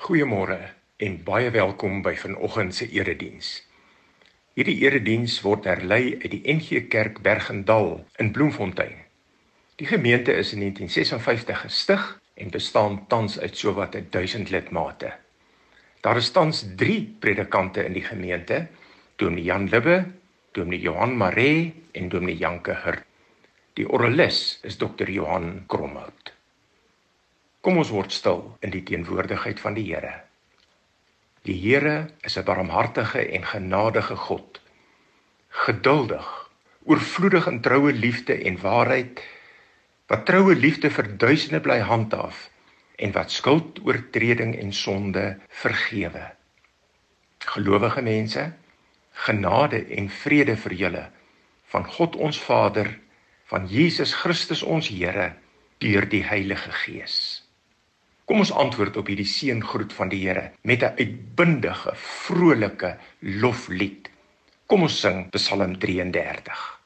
Goeiemôre en baie welkom by vanoggend se erediens. Hierdie erediens word herlei uit die NG Kerk Bergendal in Bloemfontein. Die gemeente is in 1956 gestig en bestaan tans uit sowat 1000 lidmate. Daar is tans 3 predikante in die gemeente: Dominee Jan Libbe, Dominee Johan Maree en Dominee Janke Hurt. Die oralis is Dr. Johan Kromhout. Kom ons word stil in die teenwoordigheid van die Here. Die Here is 'n barmhartige en genadige God. Geduldig, oorvloedig in troue liefde en waarheid, wat troue liefde vir duisende bly handhaaf en wat skuld, oortreding en sonde vergewe. Gelowige mense, genade en vrede vir julle van God ons Vader, van Jesus Christus ons Here deur die Heilige Gees. Kom ons antwoord op hierdie seëngroet van die Here met 'n uitbundige, vrolike loflied. Kom ons sing Psalm 33.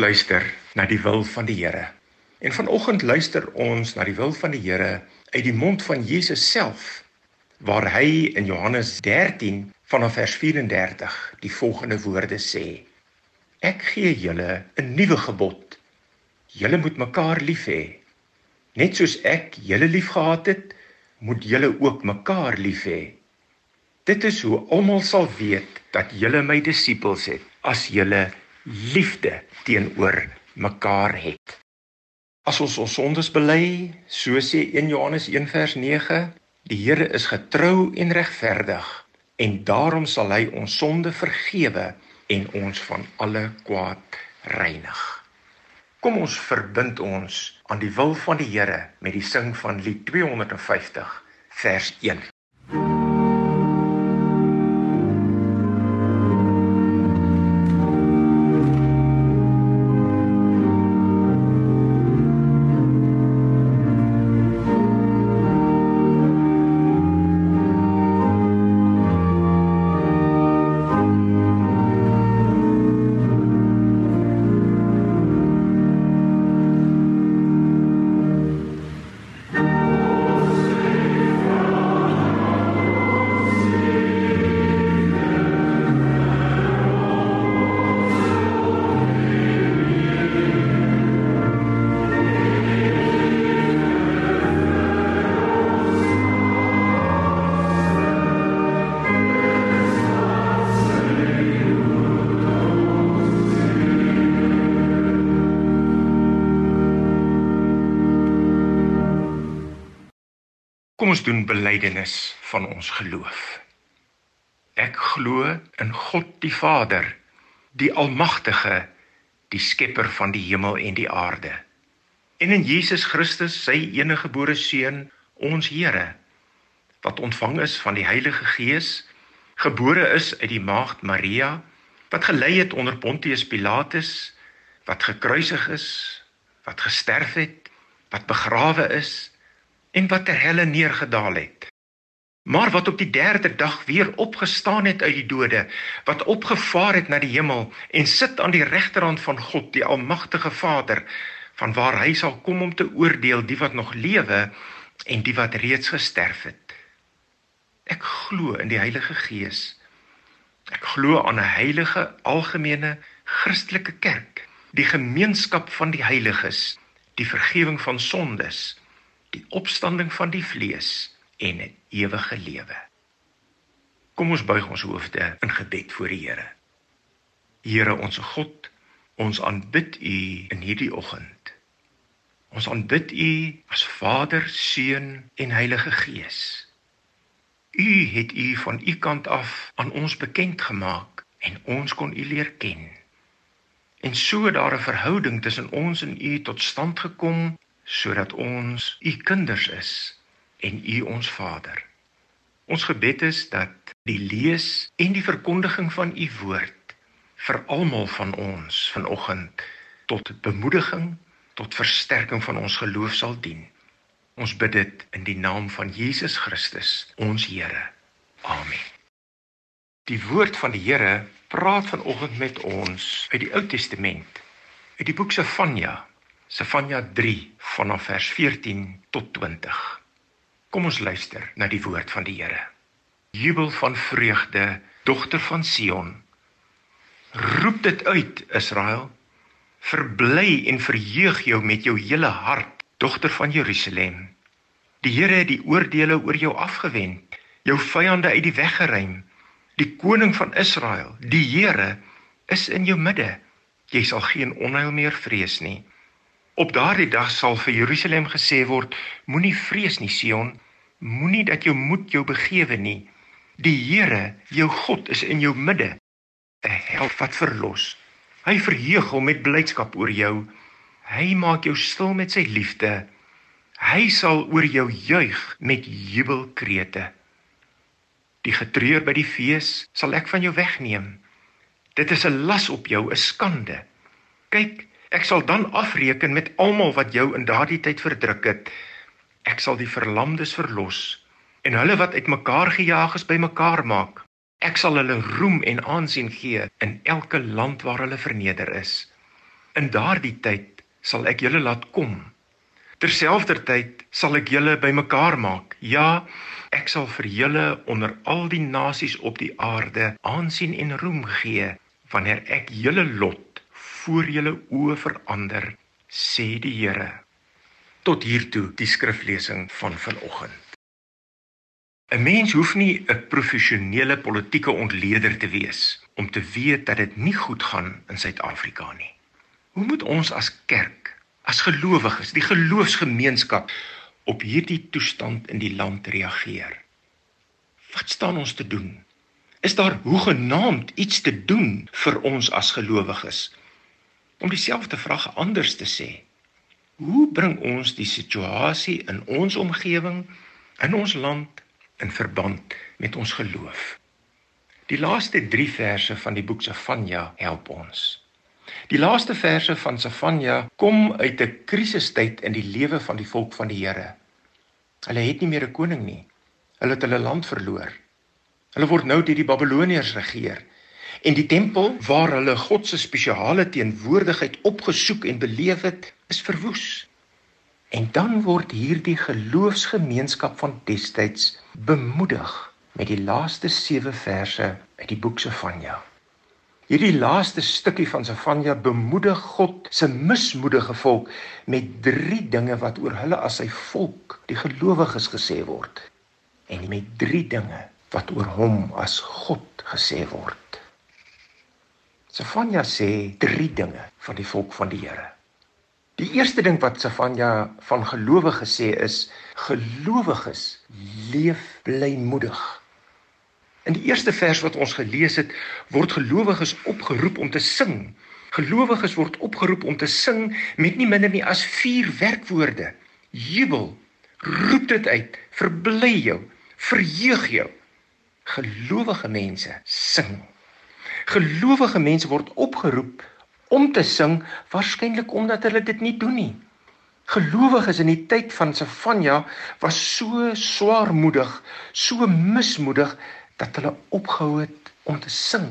Luister na die wil van die Here. En vanoggend luister ons na die wil van die Here uit die mond van Jesus self waar hy in Johannes 13 vanaf vers 34 die volgende woorde sê: Ek gee julle 'n nuwe gebod. Julle moet mekaar lief hê. Net soos ek julle liefgehad het, moet julle ook mekaar lief hê. Dit is hoe almal sal weet dat julle my disippels het as julle liefde teenoor mekaar het. As ons ons sondes bely, so sê 1 Johannes 1 vers 9, die Here is getrou en regverdig en daarom sal hy ons sonde vergewe en ons van alle kwaad reinig. Kom ons verbind ons aan die wil van die Here met die sing van lied 250 vers 1. Belydenis van ons geloof. Ek glo in God die Vader, die Almagtige, die skepper van die hemel en die aarde. En in Jesus Christus, sy enige gebore seun, ons Here, wat ontvang is van die Heilige Gees, gebore is uit die maagd Maria, wat gelei het onder Pontius Pilatus, wat gekruisig is, wat gesterf het, wat begrawe is en wat ter helle neergedaal het. Maar wat op die 3de dag weer opgestaan het uit die dode, wat opgevaar het na die hemel en sit aan die regterhand van God, die almagtige Vader, vanwaar hy sal kom om te oordeel die wat nog lewe en die wat reeds gesterf het. Ek glo in die Heilige Gees. Ek glo aan 'n heilige algemene Christelike kerk, die gemeenskap van die heiliges, die vergifnis van sondes die opstanding van die vlees en 'n ewige lewe. Kom ons buig ons hoofde in gebed voor die Here. Here ons God, ons aanbid U in hierdie oggend. Ons aanbid U as Vader, Seun en Heilige Gees. U het U van U kant af aan ons bekend gemaak en ons kon U leer ken. En so daar 'n verhouding tussen ons en U tot stand gekom sodat ons u kinders is en u ons Vader. Ons gebed is dat die lees en die verkondiging van u woord vir almal van ons vanoggend tot bemoediging, tot versterking van ons geloof sal dien. Ons bid dit in die naam van Jesus Christus, ons Here. Amen. Die woord van die Here praat vanoggend met ons uit die Ou Testament, uit die boek Sefanja, Sefanja 3 vanaf vers 14 tot 20. Kom ons luister na die woord van die Here. Jubel van vreugde, dogter van Sion. Roep dit uit, Israel. Verbly en verheug jou met jou hele hart, dogter van Jerusalem. Die Here het die oordeele oor jou afgewend, jou vyande uit die weg geruim. Die koning van Israel, die Here, is in jou midde. Jy sal geen onheil meer vrees nie. Op daardie dag sal vir Jerusalem gesê word: Moenie vrees nie, Sion. Moenie dat jou moed jou begewe nie. Die Here, jou God, is in jou midde. 'n Held wat verlos. Hy verheug hom met blydskap oor jou. Hy maak jou stil met sy liefde. Hy sal oor jou juig met jubelkrete. Die getreur by die fees sal ek van jou wegneem. Dit is 'n las op jou, 'n skande. Kyk, Ek sal dan afreken met almal wat jou in daardie tyd verdruk het. Ek sal die verlamdes verlos en hulle wat uitmekaar gejaag is bymekaar maak. Ek sal hulle roem en aansien gee in elke land waar hulle verneder is. In daardie tyd sal ek julle laat kom. Terselfdertyd sal ek julle bymekaar maak. Ja, ek sal vir julle onder al die nasies op die aarde aansien en roem gee wanneer ek julle lot voor julle oë verander, sê die Here. Tot hiertoe die skriflesing van vanoggend. 'n Mens hoef nie 'n professionele politieke ontleder te wees om te weet dat dit nie goed gaan in Suid-Afrika nie. Hoe moet ons as kerk, as gelowiges, die geloofsgemeenskap op hierdie toestand in die land reageer? Wat staan ons te doen? Is daar hoegenaamd iets te doen vir ons as gelowiges om dieselfde vraag anders te sê. Hoe bring ons die situasie in ons omgewing, in ons land in verband met ons geloof? Die laaste 3 verse van die boek Sefanja help ons. Die laaste verse van Sefanja kom uit 'n krisistyd in die lewe van die volk van die Here. Hulle het nie meer 'n koning nie. Hulle het hulle land verloor. Hulle word nou deur die Babiloniërs regeer En die tempel waar hulle God se spesiale teenwoordigheid opgesoek en beleef het, is verwoes. En dan word hierdie geloofsgemeenskap van destyds bemoedig met die laaste 7 verse uit die boek Sefanja. Hierdie laaste stukkie van Sefanja bemoedig God se mismoedige volk met drie dinge wat oor hulle as sy volk, die gelowiges gesê word en met drie dinge wat oor hom as God gesê word. Sefanja sê drie dinge van die volk van die Here. Die eerste ding wat Safanja van gelowiges sê is gelowiges leef blymoedig. In die eerste vers wat ons gelees het, word gelowiges opgeroep om te sing. Gelowiges word opgeroep om te sing met nie minder nie as vier werkwoorde: jubel, roep dit uit, verbly jou, verheug jou. Gelowige mense sing. Gelowige mense word opgeroep om te sing waarskynlik omdat hulle dit nie doen nie. Gelowiges in die tyd van Sefanja was so swaarmoedig, so mismoedig dat hulle opgehou het om te sing.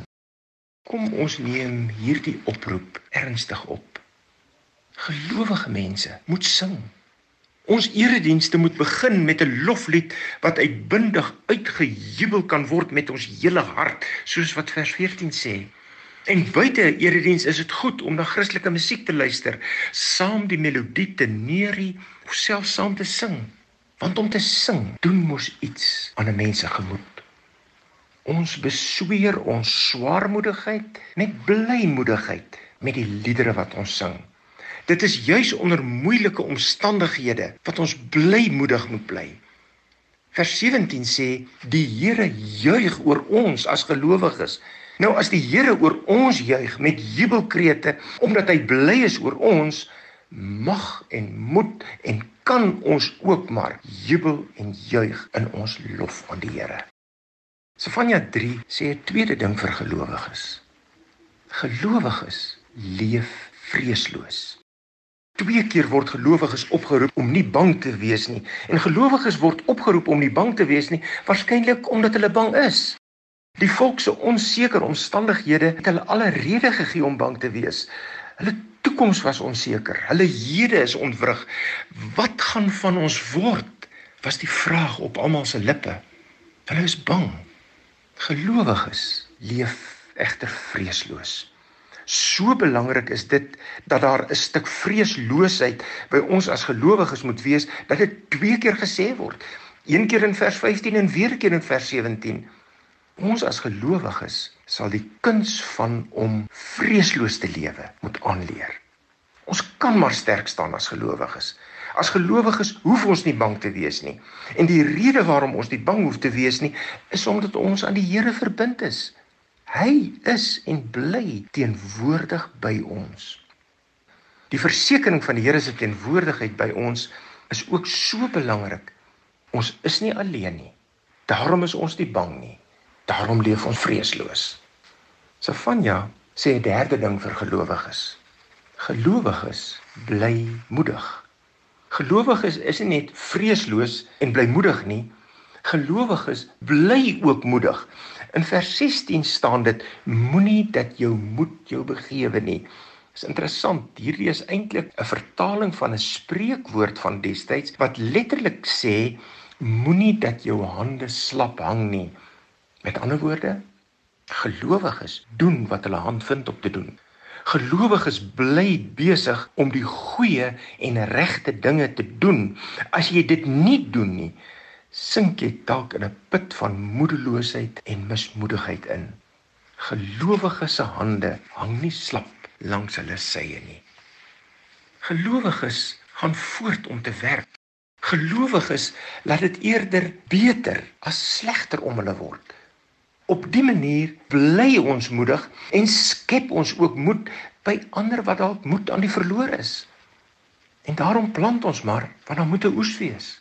Kom ons neem hierdie oproep ernstig op. Gelowige mense moet sing. Ons eredienste moet begin met 'n loflied wat uitbundig uitgejubel kan word met ons hele hart, soos wat vers 14 sê. En buite erediens is dit goed om na Christelike musiek te luister, saam die melodie te neurie of selfs saam te sing. Want om te sing, doen mos iets aan 'n mens se gemoed. Ons besweer ons swaarmoedigheid met blymoedigheid met die liedere wat ons sing. Dit is juis onder moeilike omstandighede wat ons blymoedig moet bly. Vers 17 sê die Here juig oor ons as gelowiges. Nou as die Here oor ons juig met jubelkrete omdat hy bly is oor ons, mag en moet en kan ons ook maar jubel en juig in ons lof aan die Here. Sefanja 3 sê 'n tweede ding vir gelowiges. Gelowiges leef vreesloos. Twee keer word gelowiges opgeroep om nie bang te wees nie. En gelowiges word opgeroep om nie bang te wees nie, waarskynlik omdat hulle bang is. Die volk se onseker omstandighede het hulle alle rede gegee om bang te wees. Hulle toekoms was onseker. Hulle hede is ontwrig. Wat gaan van ons word? Was die vraag op almal se lippe. Hulle is bang. Gelowiges leef egter vreesloos. So belangrik is dit dat daar 'n stuk vreesloosheid by ons as gelowiges moet wees dat dit twee keer gesê word. Een keer in vers 15 en weer keer in vers 17. Ons as gelowiges sal die kuns van om vreesloos te lewe moet aanleer. Ons kan maar sterk staan as gelowiges. As gelowiges hoef ons nie bang te wees nie. En die rede waarom ons nie bang hoef te wees nie, is omdat ons aan die Here verbind is. Hy is en bly teenwoordig by ons. Die versekering van die Here se teenwoordigheid by ons is ook so belangrik. Ons is nie alleen nie. Daarom is ons nie bang nie. Daarom leef ons vreesloos. Sefanja sê 'n derde ding vir gelowiges. Gelowiges bly moedig. Gelowiges is nie net vreesloos en blymoedig nie, gelowiges bly ook moedig. In vers 16 staan dit: Moenie dat jou moed jou begewe nie. Dis interessant. Hierdie is eintlik 'n vertaling van 'n spreekwoord van destyds wat letterlik sê: Moenie dat jou hande slap hang nie. Met ander woorde, gelowiges doen wat hulle hand vind om te doen. Gelowiges bly besig om die goeie en regte dinge te doen. As jy dit nie doen nie, sink jy dalk in 'n put van moedeloosheid en mismoedigheid in. Gelowiges se hande hang nie slap langs hulle sye nie. Gelowiges gaan voort om te werk. Gelowiges laat dit eerder beter as slegter om hulle word. Op dië manier bly ons moedig en skep ons ook moed by ander wat dalk moed aan die verloor is. En daarom plant ons maar want dan moet 'n oes wees.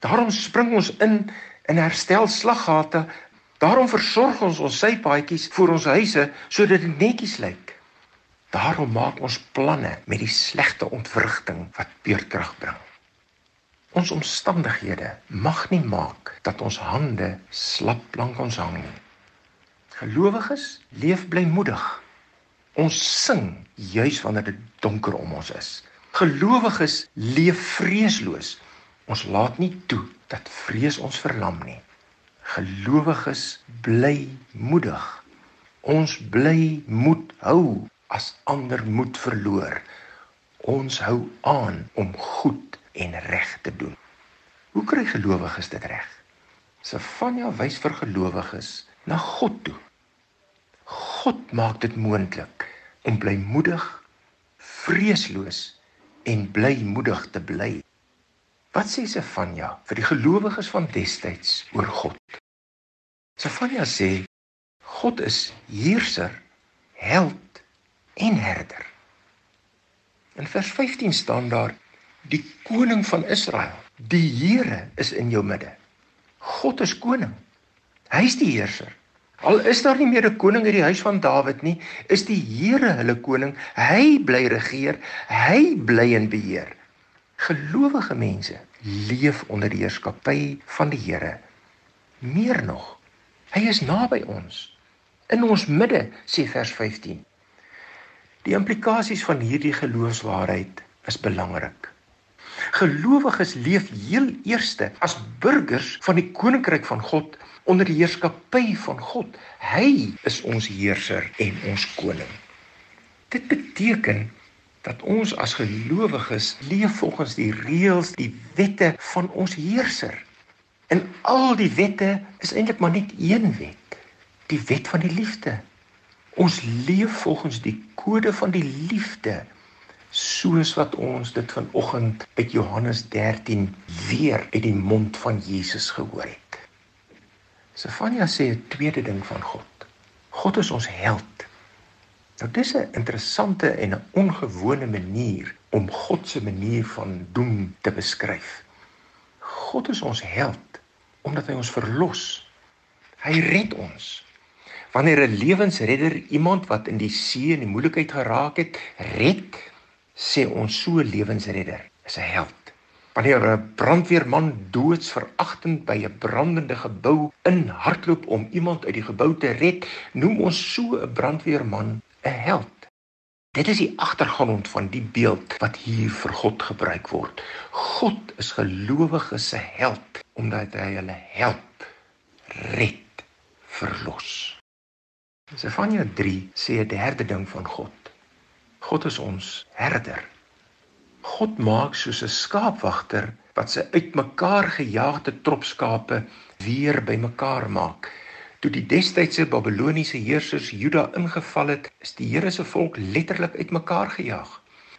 Daarom spring ons in in herstel slaggate. Daarom versorg ons ons sypaadjies vir ons huise sodat dit netjies lyk. Daarom maak ons planne met die slegte ontwrigting wat beurtkrag bring. Ons omstandighede mag nie maak dat ons hande slap lank ons hang nie. Gelowiges leef blymoedig. Ons sing juis wanneer dit donker om ons is. Gelowiges leef vreesloos Ons laat nie toe dat vrees ons verlam nie. Gelowiges bly moedig. Ons bly moed hou as ander moed verloor. Ons hou aan om goed en reg te doen. Hoe kry gelowiges dit reg? Sefanja wys vir gelowiges na God toe. God maak dit moontlik om blymoedig, vreesloos en blymoedig te bly. Wat sê Sefanja vir die gelowiges van destyds oor God? Sefanja sê God is heerser, held en herder. In vers 15 staan daar: Die koning van Israel, die Here is in jou midde. God is koning. Hy is die heerser. Al is daar nie meer 'n koning in die huis van Dawid nie, is die Here hulle koning. Hy bly regeer, hy bly in beheer. Gelowige mense leef onder die heerskappy van die Here. Meer nog, hy is naby ons. In ons midde, sê vers 15. Die implikasies van hierdie geloofswaarheid is belangrik. Gelowiges leef heel eerste as burgers van die koninkryk van God onder die heerskappy van God. Hy is ons heerser en ons koning. Dit beteken dat ons as gelowiges leef volgens die reëls, die wette van ons heerser. En al die wette is eintlik maar net een wet, die wet van die liefde. Ons leef volgens die kode van die liefde soos wat ons dit vanoggend uit Johannes 13 weer uit die mond van Jesus gehoor het. Sefania sê 'n tweede ding van God. God is ons held. Nou dis 'n interessante en 'n ongewone manier om God se manier van doen te beskryf. God is ons held omdat hy ons verlos. Hy red ons. Wanneer 'n lewensredder iemand wat in die see en die moeilikheid geraak het, red, sê ons so lewensredder is 'n held. Wanneer 'n brandweerman doodsveragtend by 'n brandende gebou inhardloop om iemand uit die gebou te red, noem ons so 'n brandweerman 'n held. Dit is die agtergrond van die beeld wat hier vir God gebruik word. God is gelowiges se held omdat hy hulle help, red, verlos. Sefanja 3 sê 'n derde ding van God. God is ons herder. God maak soos 'n skaapwagter wat sy uitmekaar gejaagde trop skape weer bymekaar maak. Toe die destydse Babiloniese heersers Juda ingeval het, is die Here se volk letterlik uitmekaar gejaag.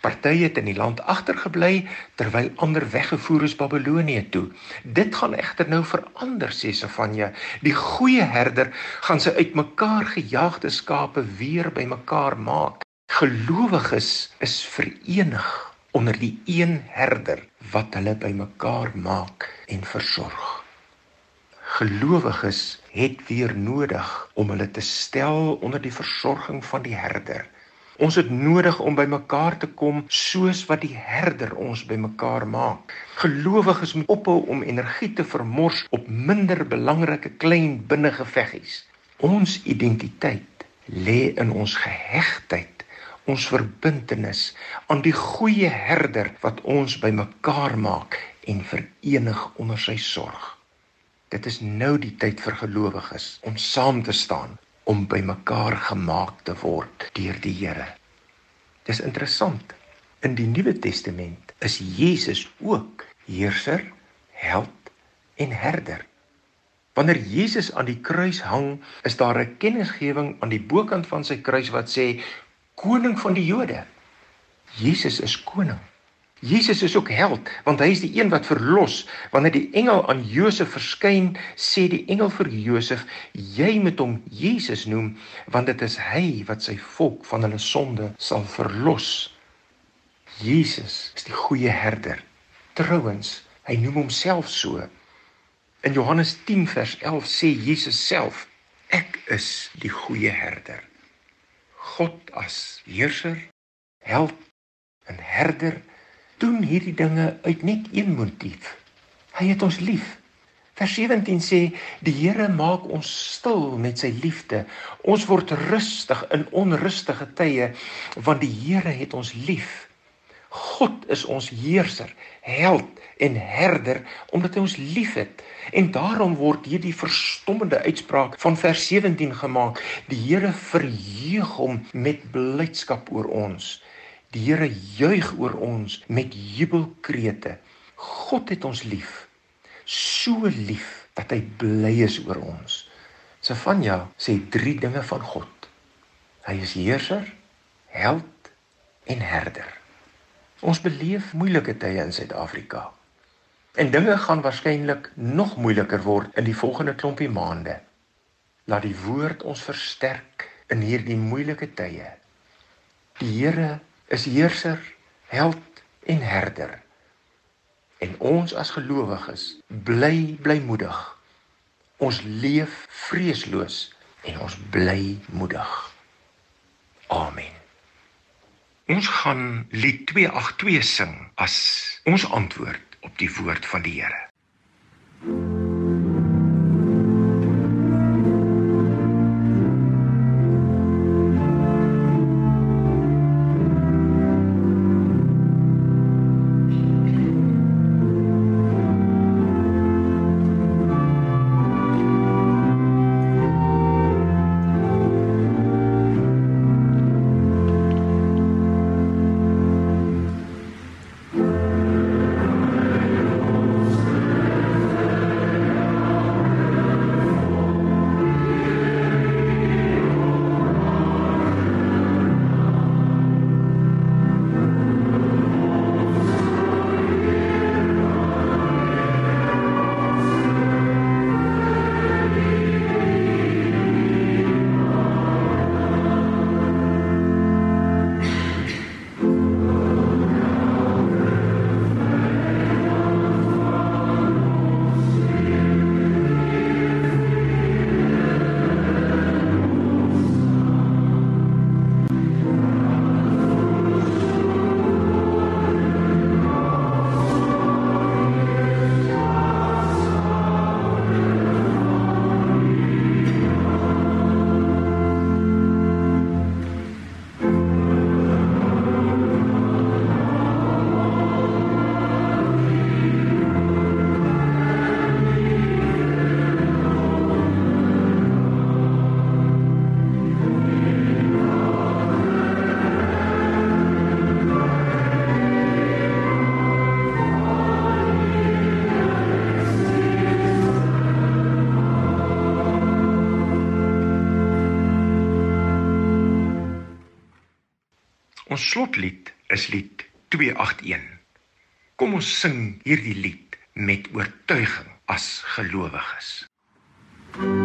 Partye het in die land agtergebly terwyl ander weggevoer is Babilonië toe. Dit gaan egter nou verander sê Sefanja. Die goeie herder gaan sy uitmekaar gejaagde skape weer bymekaar maak. Gelowiges is verenig onder die een herder wat hulle bymekaar maak en versorg. Gelowiges het weer nodig om hulle te stel onder die versorging van die herder. Ons het nodig om bymekaar te kom soos wat die herder ons bymekaar maak. Gelowiges moet ophou om energie te vermors op minder belangrike klein binnengeveggies. Ons identiteit lê in ons gehegtheid ons verbintenis aan die goeie herder wat ons bymekaar maak en verenig onder sy sorg. Dit is nou die tyd vir gelowiges om saam te staan om bymekaar gemaak te word deur die Here. Dis interessant. In die Nuwe Testament is Jesus ook heerser, held en herder. Wanneer Jesus aan die kruis hang, is daar 'n kennisgewing aan die bokant van sy kruis wat sê koning van die Jode. Jesus is koning. Jesus is ook held want hy is die een wat verlos. Wanneer die engel aan Josef verskyn, sê die engel vir Josef: "Jy moet hom Jesus noem, want dit is hy wat sy volk van hulle sonde sal verlos." Jesus is die goeie herder. Trouwens, hy noem homself so. In Johannes 10 vers 11 sê Jesus self: "Ek is die goeie herder." God as heerser, held en herder doen hierdie dinge uit net een motief. Hy het ons lief. Vers 17 sê die Here maak ons stil met sy liefde. Ons word rustig in onrustige tye want die Here het ons lief. God is ons heerser, held en herder omdat hy ons liefhet. En daarom word hierdie verstommende uitspraak van vers 17 gemaak: Die Here verheug hom met blydskap oor ons. Die Here juig oor ons met jubelkrete. God het ons lief. So lief dat hy bly is oor ons. Sefanja sê drie dinge van God. Hy is heerser, held en herder. Ons beleef moeilike tye in Suid-Afrika. En dinge gaan waarskynlik nog moeiliker word in die volgende klompie maande. Laat die woord ons versterk in hierdie moeilike tye. Die Here is heerser, held en herder. En ons as gelowiges bly blymoedig. Ons leef vreesloos en ons bly moedig. Amen. Ons gaan lied 282 sing as ons antwoord op die woord van die Here. Ons slotlied is lied 281. Kom ons sing hierdie lied met oortuiging as gelowiges. Thank you.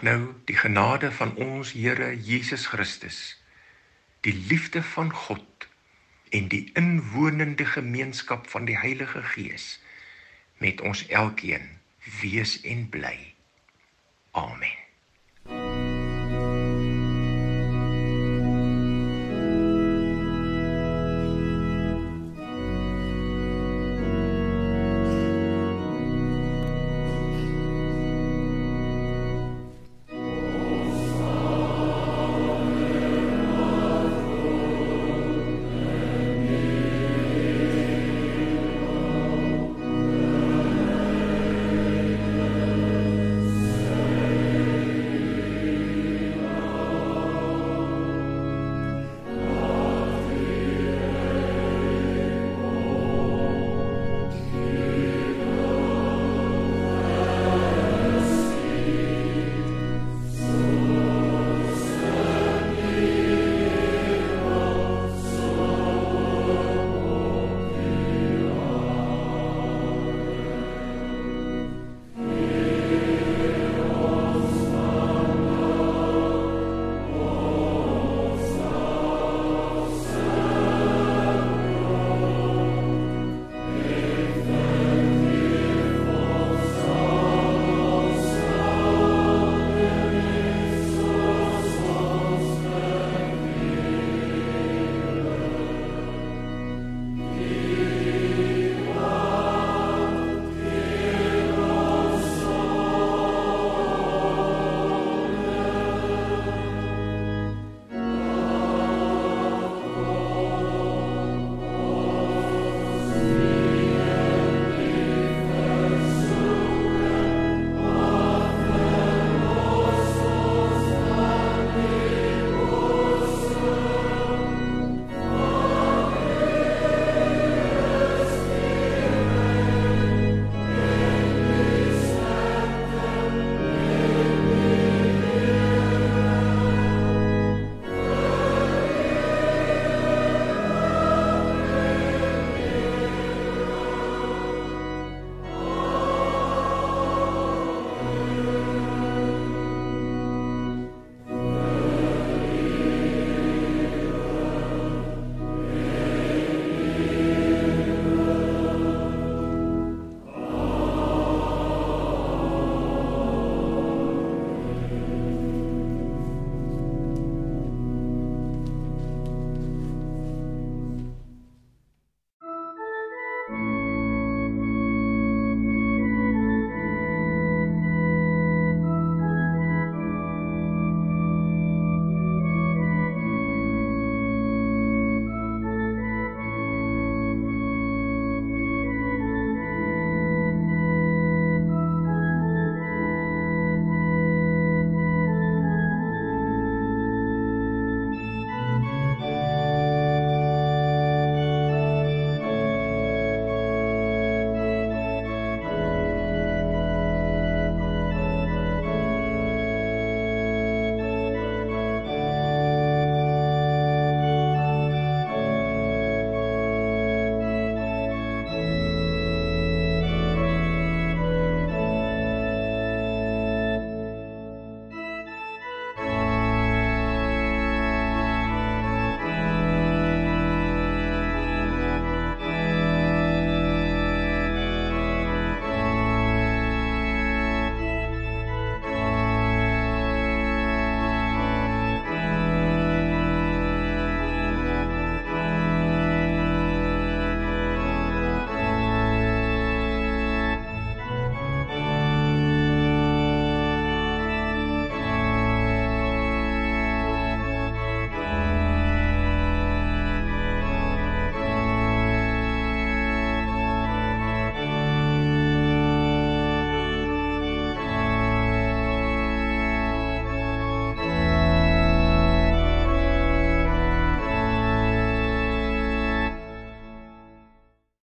Mag nou die genade van ons Here Jesus Christus, die liefde van God en die inwonende gemeenskap van die Heilige Gees met ons elkeen wees en bly. Amen.